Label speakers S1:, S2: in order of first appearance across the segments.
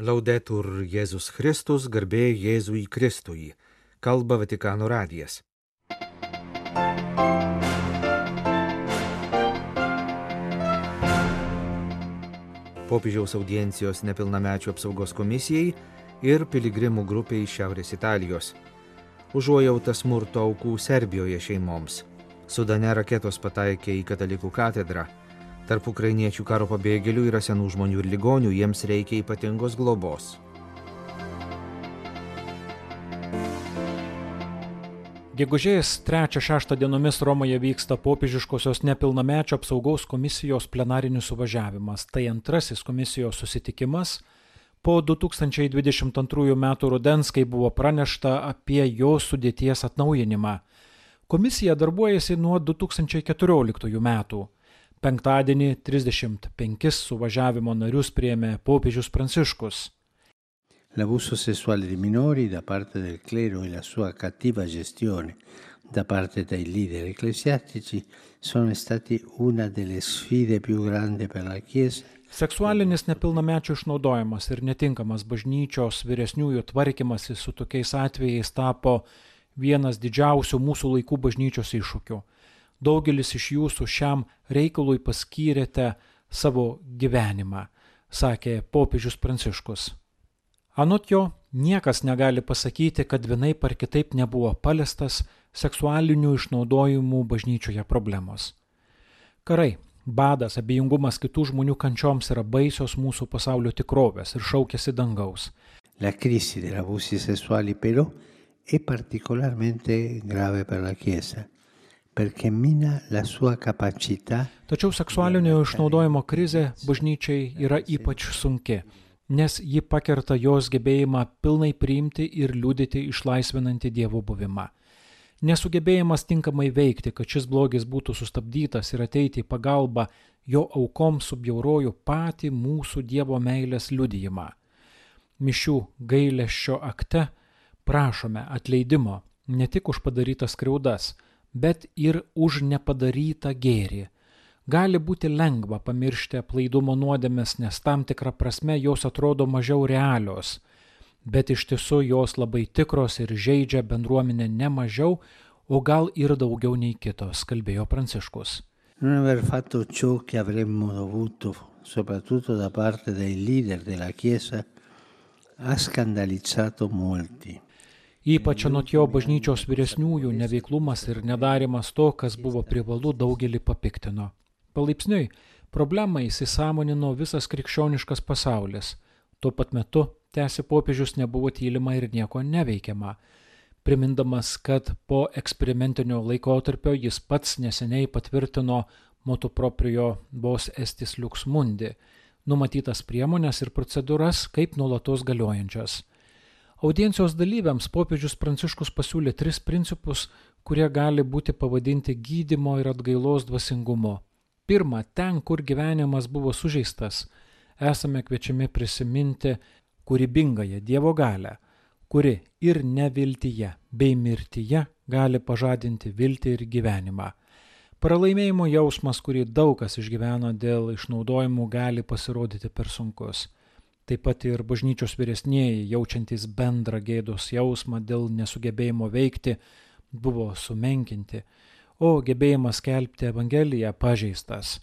S1: Laudetur Jėzus Kristus, garbė Jėzui Kristui. Kalba Vatikano radijas. Popiežiaus audiencijos nepilnamečių apsaugos komisijai ir piligrimų grupiai iš Šiaurės Italijos. Užuojauta smurto aukų Serbijoje šeimoms. Sudane raketos pataikė į katalikų katedrą. Tarp ukrainiečių karo pabėgėlių yra senų žmonių ir ligonių, jiems reikia ypatingos globos.
S2: Gegužės 3-6 dienomis Romoje vyksta popiežiškosios nepilnamečio apsaugos komisijos plenarinis suvažiavimas. Tai antrasis komisijos susitikimas po 2022 m. rudens, kai buvo pranešta apie jo sudėties atnaujinimą. Komisija darbuojasi nuo 2014 metų. Penktadienį 35 suvažiavimo narius priėmė popiežius Pranciškus.
S3: L'abuso sessuale di minori da parte del clero e la sua cattiva gestione da parte dei leader ecclesiastici sono stati una delle sfide più grandi per la Chiesa.
S2: Seksualinis nepilnamečių išnaudojimas ir netinkamas bažnyčios vyresniųjų tvarkymasis su tokiais atvejais tapo vienas didžiausių mūsų laikų bažnyčios iššūkių. Daugelis iš jūsų šiam reikalui paskyrėte savo gyvenimą, sakė popiežius Pranciškus. Anot jo, niekas negali pasakyti, kad vienai par kitaip nebuvo paliestas seksualinių išnaudojimų bažnyčioje problemos. Karai, badas, abejingumas kitų žmonių kančioms yra baisios mūsų pasaulio tikrovės ir šaukėsi dangaus.
S3: La crisi degli abusi sessuali però è particolarmente grave per la Chiesa
S2: Tačiau seksualinio išnaudojimo krizė bažnyčiai yra ypač sunki, nes ji pakerta jos gebėjimą pilnai priimti ir liūdėti išlaisvinantį Dievo buvimą. Nesugebėjimas tinkamai veikti, kad šis blogis būtų sustabdytas ir ateiti į pagalbą jo aukoms subjauroju patį mūsų Dievo meilės liudijimą. Mišių gailėščio akte prašome atleidimo ne tik už padarytas skriaudas, bet ir už nepadarytą gėrį. Gali būti lengva pamiršti aplaidumo nuodėmės, nes tam tikrą prasme jos atrodo mažiau realios, bet iš tiesų jos labai tikros ir žaidžia bendruomenę ne mažiau, o gal ir daugiau nei kitos, kalbėjo Pranciškus.
S3: Non aver fatto ciò che avremmo dovuto, soprattutto da parte dei leader della Chiesa, ha scandalizzato molti.
S2: Ypač anot jo bažnyčios vyresniųjų neveiklumas ir nedarimas to, kas buvo privalu, daugelį papiktino. Palaipsniui problemą įsisamonino visas krikščioniškas pasaulis. Tuo pat metu, tęsi popiežius, nebuvo tylima ir nieko neveikiama. Primindamas, kad po eksperimentinio laikotarpio jis pats neseniai patvirtino motu proprio vos estis lux mundi, numatytas priemonės ir procedūras kaip nuolatos galiojančias. Audiencijos dalyviams popiežius Pranciškus pasiūlė tris principus, kurie gali būti pavadinti gydimo ir atgailos dvasingumu. Pirma, ten, kur gyvenimas buvo sužeistas, esame kviečiami prisiminti kūrybingąją Dievo galę, kuri ir neviltyje bei mirtyje gali pažadinti viltį ir gyvenimą. Pralaimėjimo jausmas, kurį daug kas išgyveno dėl išnaudojimų, gali pasirodyti per sunkus. Taip pat ir bažnyčios vyresnėji, jaučiantys bendrą gėdos jausmą dėl nesugebėjimo veikti, buvo sumenkinti, o gebėjimas kelbti Evangeliją pažeistas.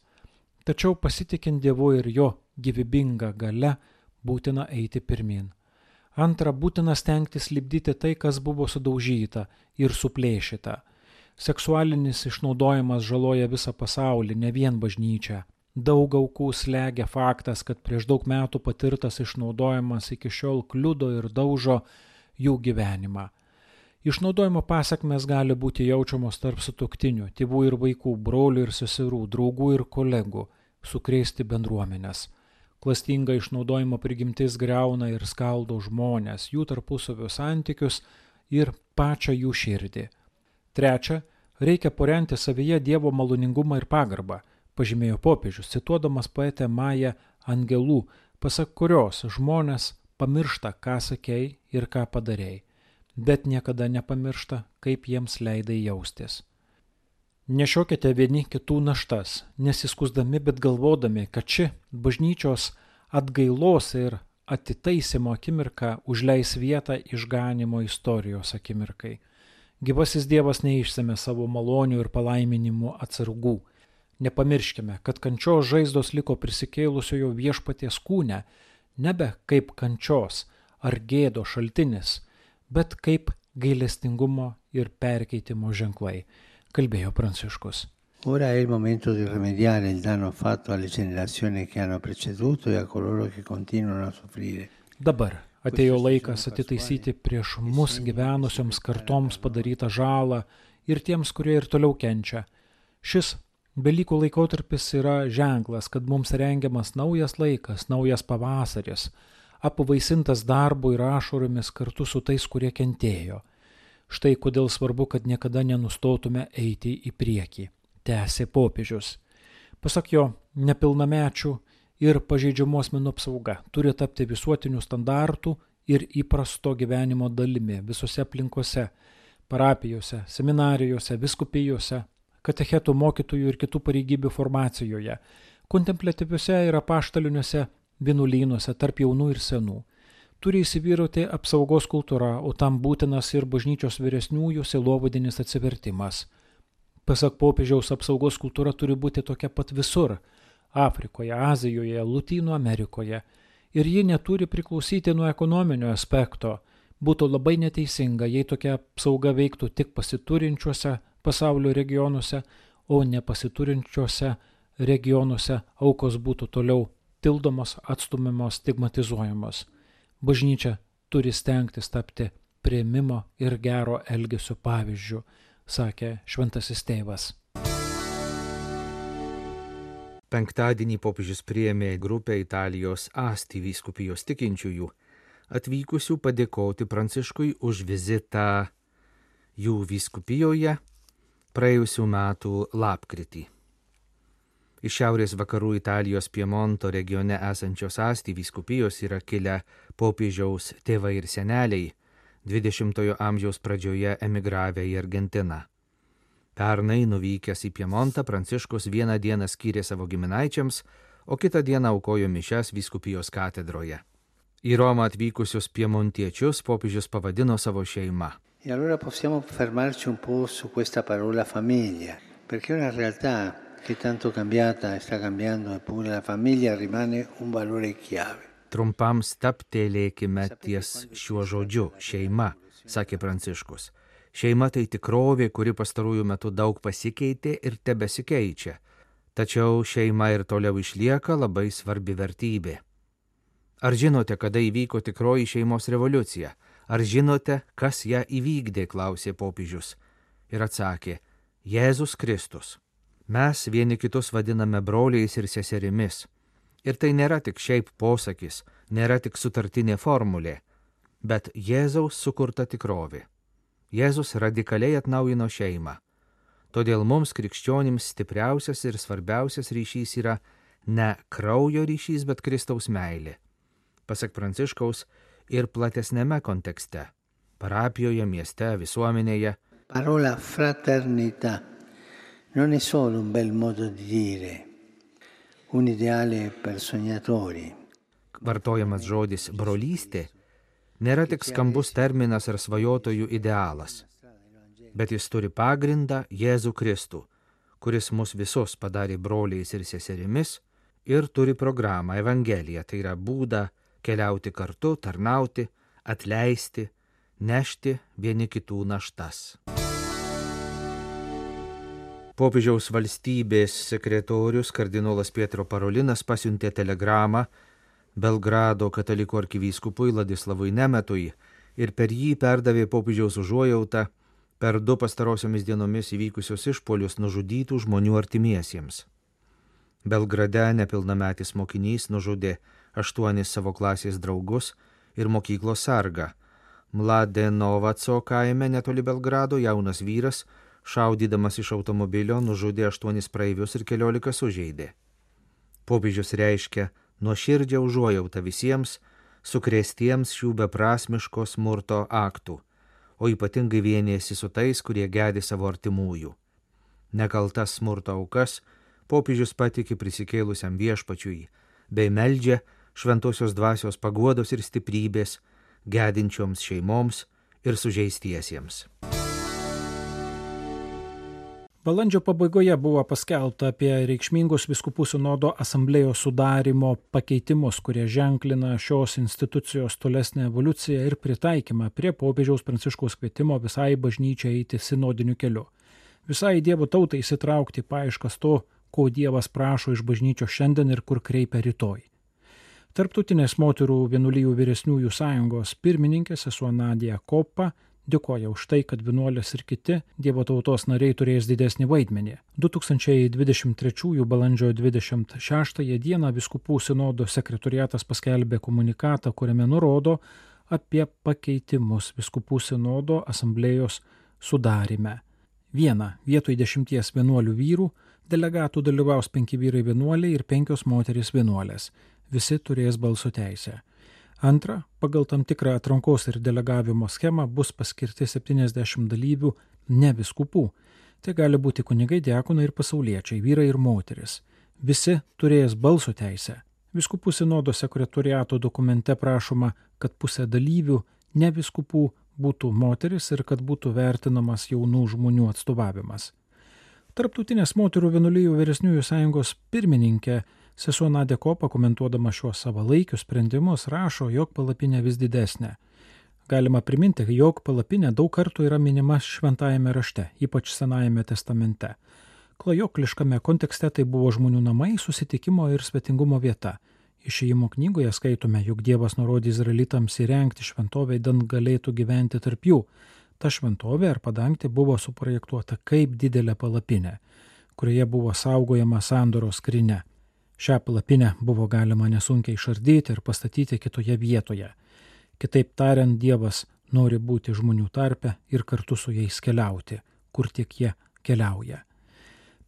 S2: Tačiau pasitikint Dievu ir jo gyvybinga gale būtina eiti pirmin. Antra, būtina stengtis lipdyti tai, kas buvo sudaužyta ir suplėšyta. Seksualinis išnaudojimas žaloja visą pasaulį, ne vien bažnyčią. Daug aukų slegia faktas, kad prieš daug metų patirtas išnaudojimas iki šiol kliudo ir daužo jų gyvenimą. Išnaudojimo pasakmes gali būti jaučiamos tarp sutoktinių, tėvų ir vaikų, brolių ir seserų, draugų ir kolegų, sukrėsti bendruomenės. Klastinga išnaudojimo prigimtis greuna ir skaldo žmonės, jų tarpusavio santykius ir pačią jų širdį. Trečia, reikia porenti savyje Dievo maloningumą ir pagarbą pažymėjo popiežius, cituodamas poetę Mają Angelų, pasak kurios žmonės pamiršta, ką sakei ir ką padarėjai, bet niekada nepamiršta, kaip jiems leidai jaustis. Nešiokite vieni kitų naštas, nesiskusdami, bet galvodami, kad ši bažnyčios atgailos ir atitaisimo akimirka užleis vietą išganimo istorijos akimirkai. Gyvasis Dievas neišsėmė savo malonių ir palaiminimų atsargų. Nepamirškime, kad kančios žaizdos liko prisikėlusiojo viešpaties kūne, nebe kaip kančios ar gėdo šaltinis, bet kaip gailestingumo ir perkeitimo ženklai, kalbėjo Pranciškus.
S3: Ora è il momento di rimediare il danno fatto alle generazioni che hanno preceduto e a coloro che continuano a soffrire.
S2: Dabar atėjo laikas atitaisyti prieš mus gyvenusioms kartoms padarytą žalą ir tiems, kurie ir toliau kenčia. Šis Velykų laikotarpis yra ženklas, kad mums rengiamas naujas laikas, naujas pavasaris, apvaisintas darbu ir ašoromis kartu su tais, kurie kentėjo. Štai kodėl svarbu, kad niekada nenustotume eiti į priekį tęsė popiežius. Pasak jo, nepilnamečių ir pažeidžiamų asmenų apsauga turi tapti visuotinių standartų ir įprasto gyvenimo dalimi visose aplinkose - parapijose, seminarijose, viskupijose, katechetų mokytojų ir kitų pareigybių formacijoje, kontemplatyviuose ir apaštaliniuose vienuolynuose tarp jaunų ir senų. Turi įsivyrauti apsaugos kultūra, o tam būtinas ir bažnyčios vyresniųjų silovadinis atsivertimas – Pasak popiežiaus apsaugos kultūra turi būti tokia pat visur - Afrikoje, Azijoje, Lutynų Amerikoje. Ir ji neturi priklausyti nuo ekonominio aspekto. Būtų labai neteisinga, jei tokia apsauga veiktų tik pasiturinčiuose pasaulio regionuose, o nepasiturinčiuose regionuose aukos būtų toliau tildomos, atstumiamos, stigmatizuojamos. Bažnyčia turi stengtis tapti prieimimo ir gero elgesio pavyzdžių sakė šventasis tėvas.
S1: Penktadienį popiežius priėmė grupę Italijos Asti vyskupijos tikinčiųjų, atvykusių padėkoti Pranciškui už vizitą jų vyskupijoje praėjusių metų lapkritį. Iš šiaurės vakarų Italijos Piemonto regione esančios Asti vyskupijos yra kilę popiežiaus tėvai ir seneliai, 20-ojo amžiaus pradžioje emigravę į Argentiną. Pernai nuvykęs į Piemontą, Pranciškus vieną dieną skyrė savo giminaičiams, o kitą dieną aukojo mišes vyskupijos katedroje. Į Romą atvykusius piemontiečius popiežius pavadino savo šeima.
S3: E allora possiamo fermarci un po' su questa parola famiglia, perché è una realtà che tanto cambiata e sta cambiando, eppure la famiglia rimane un valore chiave.
S1: Trumpam staptelėkime ties šiuo žodžiu - šeima, sakė Pranciškus. Šeima tai tikrovė, kuri pastarųjų metų daug pasikeitė ir tebesikeičia. Tačiau šeima ir toliau išlieka labai svarbi vertybė. Ar žinote, kada įvyko tikroji šeimos revoliucija? Ar žinote, kas ją įvykdė, klausė popiežius. Ir atsakė, Jėzus Kristus. Mes vieni kitus vadiname broliais ir seserimis. Ir tai nėra tik šiaip posakis, nėra tik sutartinė formulė, bet Jėzaus sukurta tikrovė. Jėzus radikaliai atnaujino šeimą. Todėl mums krikščionims stipriausias ir svarbiausias ryšys yra ne kraujo ryšys, bet Kristaus meilė. Pasak Pranciškaus ir platesnėme kontekste - parapijoje, mieste, visuomenėje.
S3: Parola fraternità non è solo un bel modo di dire un ideale per sognatori.
S1: Vartojamas žodis brolystė nėra tik skambus terminas ar svajotojų idealas, bet jis turi pagrindą Jėzų Kristų, kuris mus visus padarė broliais ir seserimis ir turi programą Evangeliją, tai yra būdą keliauti kartu, tarnauti, atleisti, nešti vieni kitų naštas. Popiežiaus valstybės sekretorius kardinolas Pietro Parolinas pasiuntė telegramą Belgrado katalikų arkivyskupui Ladislavui Nemetui ir per jį perdavė popiežiaus užuojautą per du pastarosiomis dienomis įvykusius išpolius nužudytų žmonių artimiesiems. Belgrade nepilnametis mokinys nužudė aštuonis savo klasės draugus ir mokyklos sargą. Mladenovaco kaime netoli Belgrado jaunas vyras šaudydamas iš automobilio nužudė aštuonis praeivius ir keliolika sužeidė. Popiežius reiškia nuoširdžią užuojautą visiems sukrėstiems šių beprasmiško smurto aktų, o ypatingai vienėsi su tais, kurie gedi savo artimųjų. Nekaltas smurto aukas popiežius patikė prisikėlusiam viešpačiui, bei meldžia šventosios dvasios paguodos ir stiprybės gedinčioms šeimoms ir sužeistiesiems.
S2: Balandžio pabaigoje buvo paskelbta apie reikšmingus viskupų sinodo asamblėjos sudarimo pakeitimus, kurie ženklina šios institucijos tolesnę evoliuciją ir pritaikymą prie popiežiaus pranciškaus kvietimo visai bažnyčiai eiti sinodiniu keliu. Visai Dievo tautai įsitraukti paaiškas to, ko Dievas prašo iš bažnyčios šiandien ir kur kreipia rytoj. Tarptautinės moterų vienuolijų vyresniųjų sąjungos pirmininkė sesuo Nadija Kopa dėkoja už tai, kad vienuolės ir kiti Dievo tautos nariai turės didesnį vaidmenį. 2023 balandžio 26 dieną Viskupų sinodo sekretoriatas paskelbė komunikatą, kuriame nurodo apie pakeitimus Viskupų sinodo asamblėjos sudarime. Viena, vietoj dešimties vienuolių vyrų, delegatų dalyvaus penki vyrai vienuoliai ir penkios moterys vienuolės. Visi turės balso teisę. Antra, pagal tam tikrą atrankos ir delegavimo schemą bus paskirti 70 dalyvių ne viskupų. Tai gali būti kunigai, diakonai ir pasauliečiai, vyrai ir moteris. Visi turės balso teisę. Viskupų sinodo sekretoriato dokumente prašoma, kad pusė dalyvių ne viskupų būtų moteris ir kad būtų vertinamas jaunų žmonių atstovavimas. Tarptautinės moterų vienuolijų vyresniųjų sąjungos pirmininkė Sesuo Nadė Kopa, komentuodama šiuos savalaikius sprendimus, rašo, jog palapinė vis didesnė. Galima priminti, jog palapinė daug kartų yra minima šventajame rašte, ypač Senajame testamente. Klajokliškame kontekste tai buvo žmonių namai, susitikimo ir svetingumo vieta. Išėjimo knygoje skaitome, jog Dievas nurodė izraelitams įrengti šventovę, įdant galėtų gyventi tarp jų. Ta šventovė ar padangtė buvo suprojektuota kaip didelė palapinė, kurioje buvo saugojama sandoros skrinė. Šią palapinę buvo galima nesunkiai išardyti ir pastatyti kitoje vietoje. Kitaip tariant, Dievas nori būti žmonių tarpe ir kartu su jais keliauti, kur tik jie keliauja.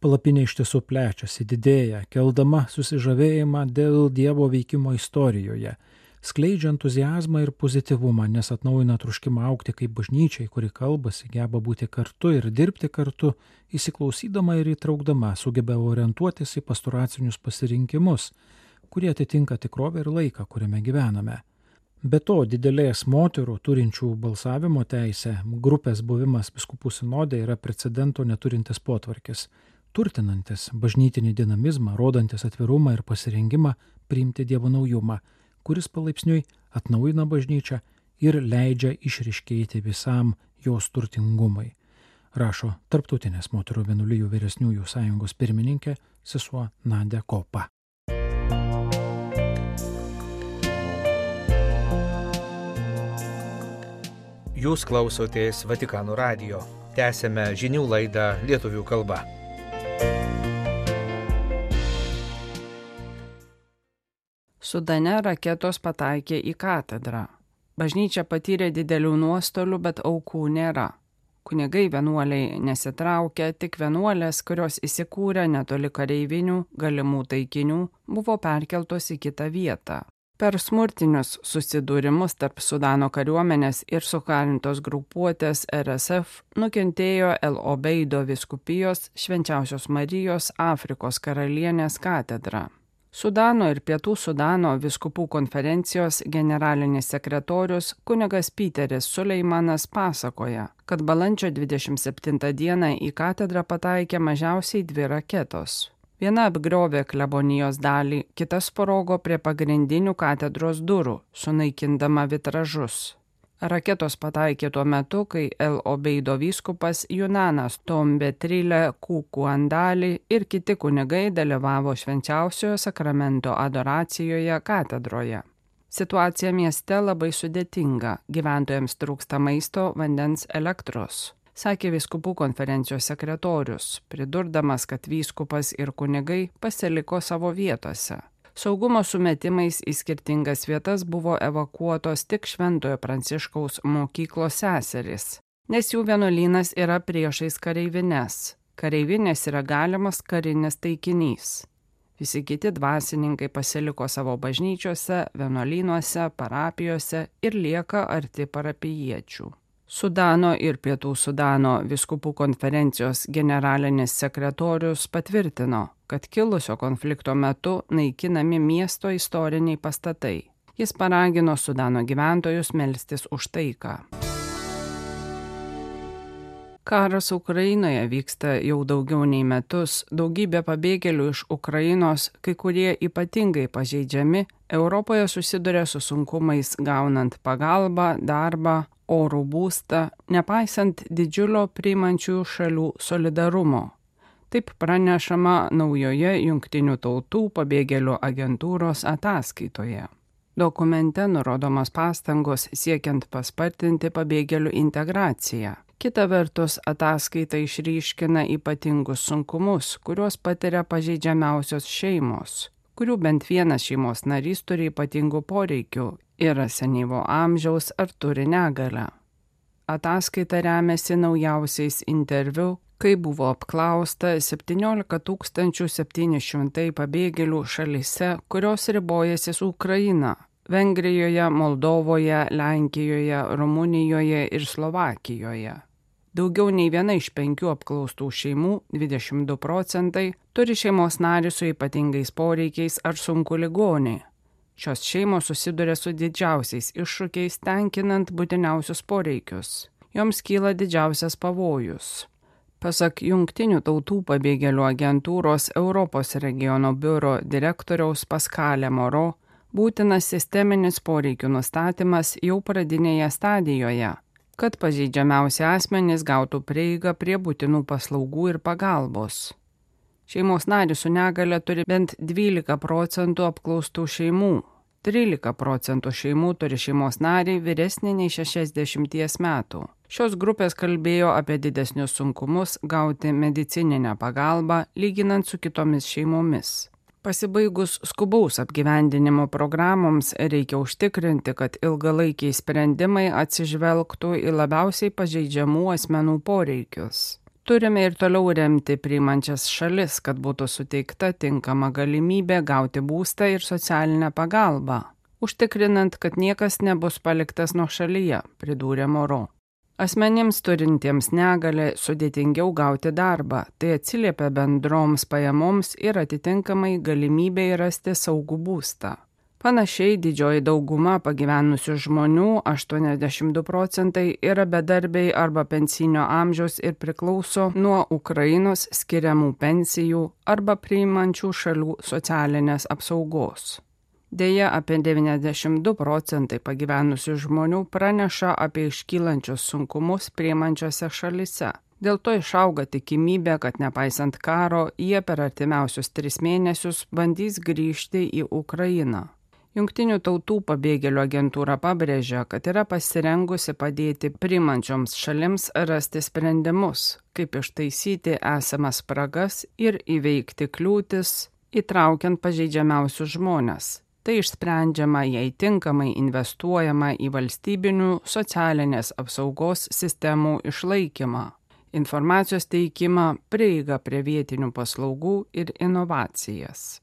S2: Palapinė iš tiesų plečiasi, didėja, keldama susižavėjimą dėl Dievo veikimo istorijoje skleidžia entuzijazmą ir pozityvumą, nes atnaujina truškimą aukti kaip bažnyčiai, kuri kalbasi, geba būti kartu ir dirbti kartu, įsiklausydama ir įtraukdama, sugeba orientuotis į pastoracinius pasirinkimus, kurie atitinka tikrovę ir laiką, kuriame gyvename. Be to, didelės moterų turinčių balsavimo teisę grupės buvimas biskupų sinodė yra precedento neturintis potvarkis, turtinantis bažnytinį dinamizmą, rodantis atvirumą ir pasirengimą priimti Dievo naujumą kuris palaipsniui atnaujina bažnyčią ir leidžia išriškėti visam jos turtingumui, rašo Tarptautinės moterų vienuolijų vyresniųjų sąjungos pirmininkė sesuo Nadė Kopa.
S1: Jūs klausotės Vatikano radio. Tęsėme žinių laidą lietuvių kalba.
S4: Sudane raketos pataikė į katedrą. Bažnyčia patyrė didelių nuostolių, bet aukų nėra. Kunigai vienuoliai nesitraukia, tik vienuolės, kurios įsikūrė netoli kareivinių, galimų taikinių, buvo perkeltos į kitą vietą. Per smurtinius susidūrimus tarp Sudano kariuomenės ir sukarintos grupuotės RSF nukentėjo El Obeido viskupijos Švenčiausios Marijos Afrikos karalienės katedra. Sudano ir Pietų Sudano viskupų konferencijos generalinis sekretorius kunigas Piteris Suleimanas pasakoja, kad balandžio 27 dieną į katedrą pataikė mažiausiai dvi raketos. Viena apgriovė klebonijos dalį, kita sprogo prie pagrindinių katedros durų, sunaikindama vitražus. Raketos pataikė tuo metu, kai El Obeido vyskupas Junanas Tombe Trilė Kukuandali ir kiti kunigai dalyvavo švenčiausiojo sakramento adoracijoje katedroje. Situacija mieste labai sudėtinga, gyventojams trūksta maisto, vandens, elektros sakė viskupų konferencijos sekretorius, pridurdamas, kad vyskupas ir kunigai pasiliko savo vietose. Saugumo sumetimais į skirtingas vietas buvo evakuotos tik Šventojo Pranciškaus mokyklos seserys, nes jų vienuolynas yra priešais kareivines. Kareivinės yra galimas karinis taikinys. Visi kiti dvasininkai pasiliko savo bažnyčiose, vienuolynuose, parapijose ir lieka arti parapijiečių. Sudano ir Pietų Sudano viskupų konferencijos generalinis sekretorius patvirtino, kad kilusio konflikto metu naikinami miesto istoriniai pastatai. Jis paragino Sudano gyventojus melstis už taiką. Karas Ukrainoje vyksta jau daugiau nei metus, daugybė pabėgėlių iš Ukrainos, kai kurie ypatingai pažeidžiami, Europoje susiduria su sunkumais gaunant pagalbą, darbą, orų būstą, nepaisant didžiulio priimančių šalių solidarumo. Taip pranešama naujoje Junktinių tautų pabėgėlių agentūros ataskaitoje. Dokumente nurodomos pastangos siekiant paspartinti pabėgėlių integraciją. Kita vertus, ataskaita išryškina ypatingus sunkumus, kuriuos patiria pažeidžiamiausios šeimos, kurių bent vienas šeimos narys turi ypatingų poreikių, yra senyvo amžiaus ar turi negalę. Ataskaita remiasi naujausiais interviu, kai buvo apklausta 17 700 pabėgėlių šalise, kurios ribojasi su Ukraina - Vengrijoje, Moldovoje, Lenkijoje, Rumunijoje ir Slovakijoje. Daugiau nei viena iš penkių apklaustų šeimų, 22 procentai, turi šeimos narį su ypatingais poreikiais ar sunku ligonį. Šios šeimos susiduria su didžiausiais iššūkiais tenkinant būtiniausius poreikius. Joms kyla didžiausias pavojus. Pasak Junktinių tautų pabėgėlių agentūros Europos regiono biuro direktoriaus Paskalė Moro, būtinas sisteminis poreikių nustatymas jau pradinėje stadijoje kad pažeidžiamiausi asmenys gautų prieigą prie būtinų paslaugų ir pagalbos. Šeimos narys su negale turi bent 12 procentų apklaustų šeimų. 13 procentų šeimų turi šeimos narį vyresnį nei 60 metų. Šios grupės kalbėjo apie didesnius sunkumus gauti medicininę pagalbą lyginant su kitomis šeimomis. Pasibaigus skubaus apgyvendinimo programoms reikia užtikrinti, kad ilgalaikiai sprendimai atsižvelgtų į labiausiai pažeidžiamų asmenų poreikius. Turime ir toliau remti priimančias šalis, kad būtų suteikta tinkama galimybė gauti būstą ir socialinę pagalbą, užtikrinant, kad niekas nebus paliktas nuo šalyje, pridūrė Moro. Asmenims turintiems negalę sudėtingiau gauti darbą, tai atsiliepia bendroms pajamoms ir atitinkamai galimybė rasti saugų būstą. Panašiai didžioji dauguma pagyvenusių žmonių, 82 procentai, yra bedarbiai arba pensinio amžiaus ir priklauso nuo Ukrainos skiriamų pensijų arba priimančių šalių socialinės apsaugos. Deja, apie 92 procentai pagyvenusių žmonių praneša apie iškylančius sunkumus priimančiose šalise. Dėl to išauga tikimybė, kad nepaisant karo, jie per artimiausius tris mėnesius bandys grįžti į Ukrainą. Junktinių tautų pabėgėlių agentūra pabrėžia, kad yra pasirengusi padėti primančioms šalims rasti sprendimus, kaip ištaisyti esamas spragas ir įveikti kliūtis, įtraukiant pažeidžiamiausius žmonės Tai išsprendžiama, jei tinkamai investuojama į valstybinių socialinės apsaugos sistemų išlaikymą, informacijos teikimą, prieigą prie vietinių paslaugų ir inovacijas.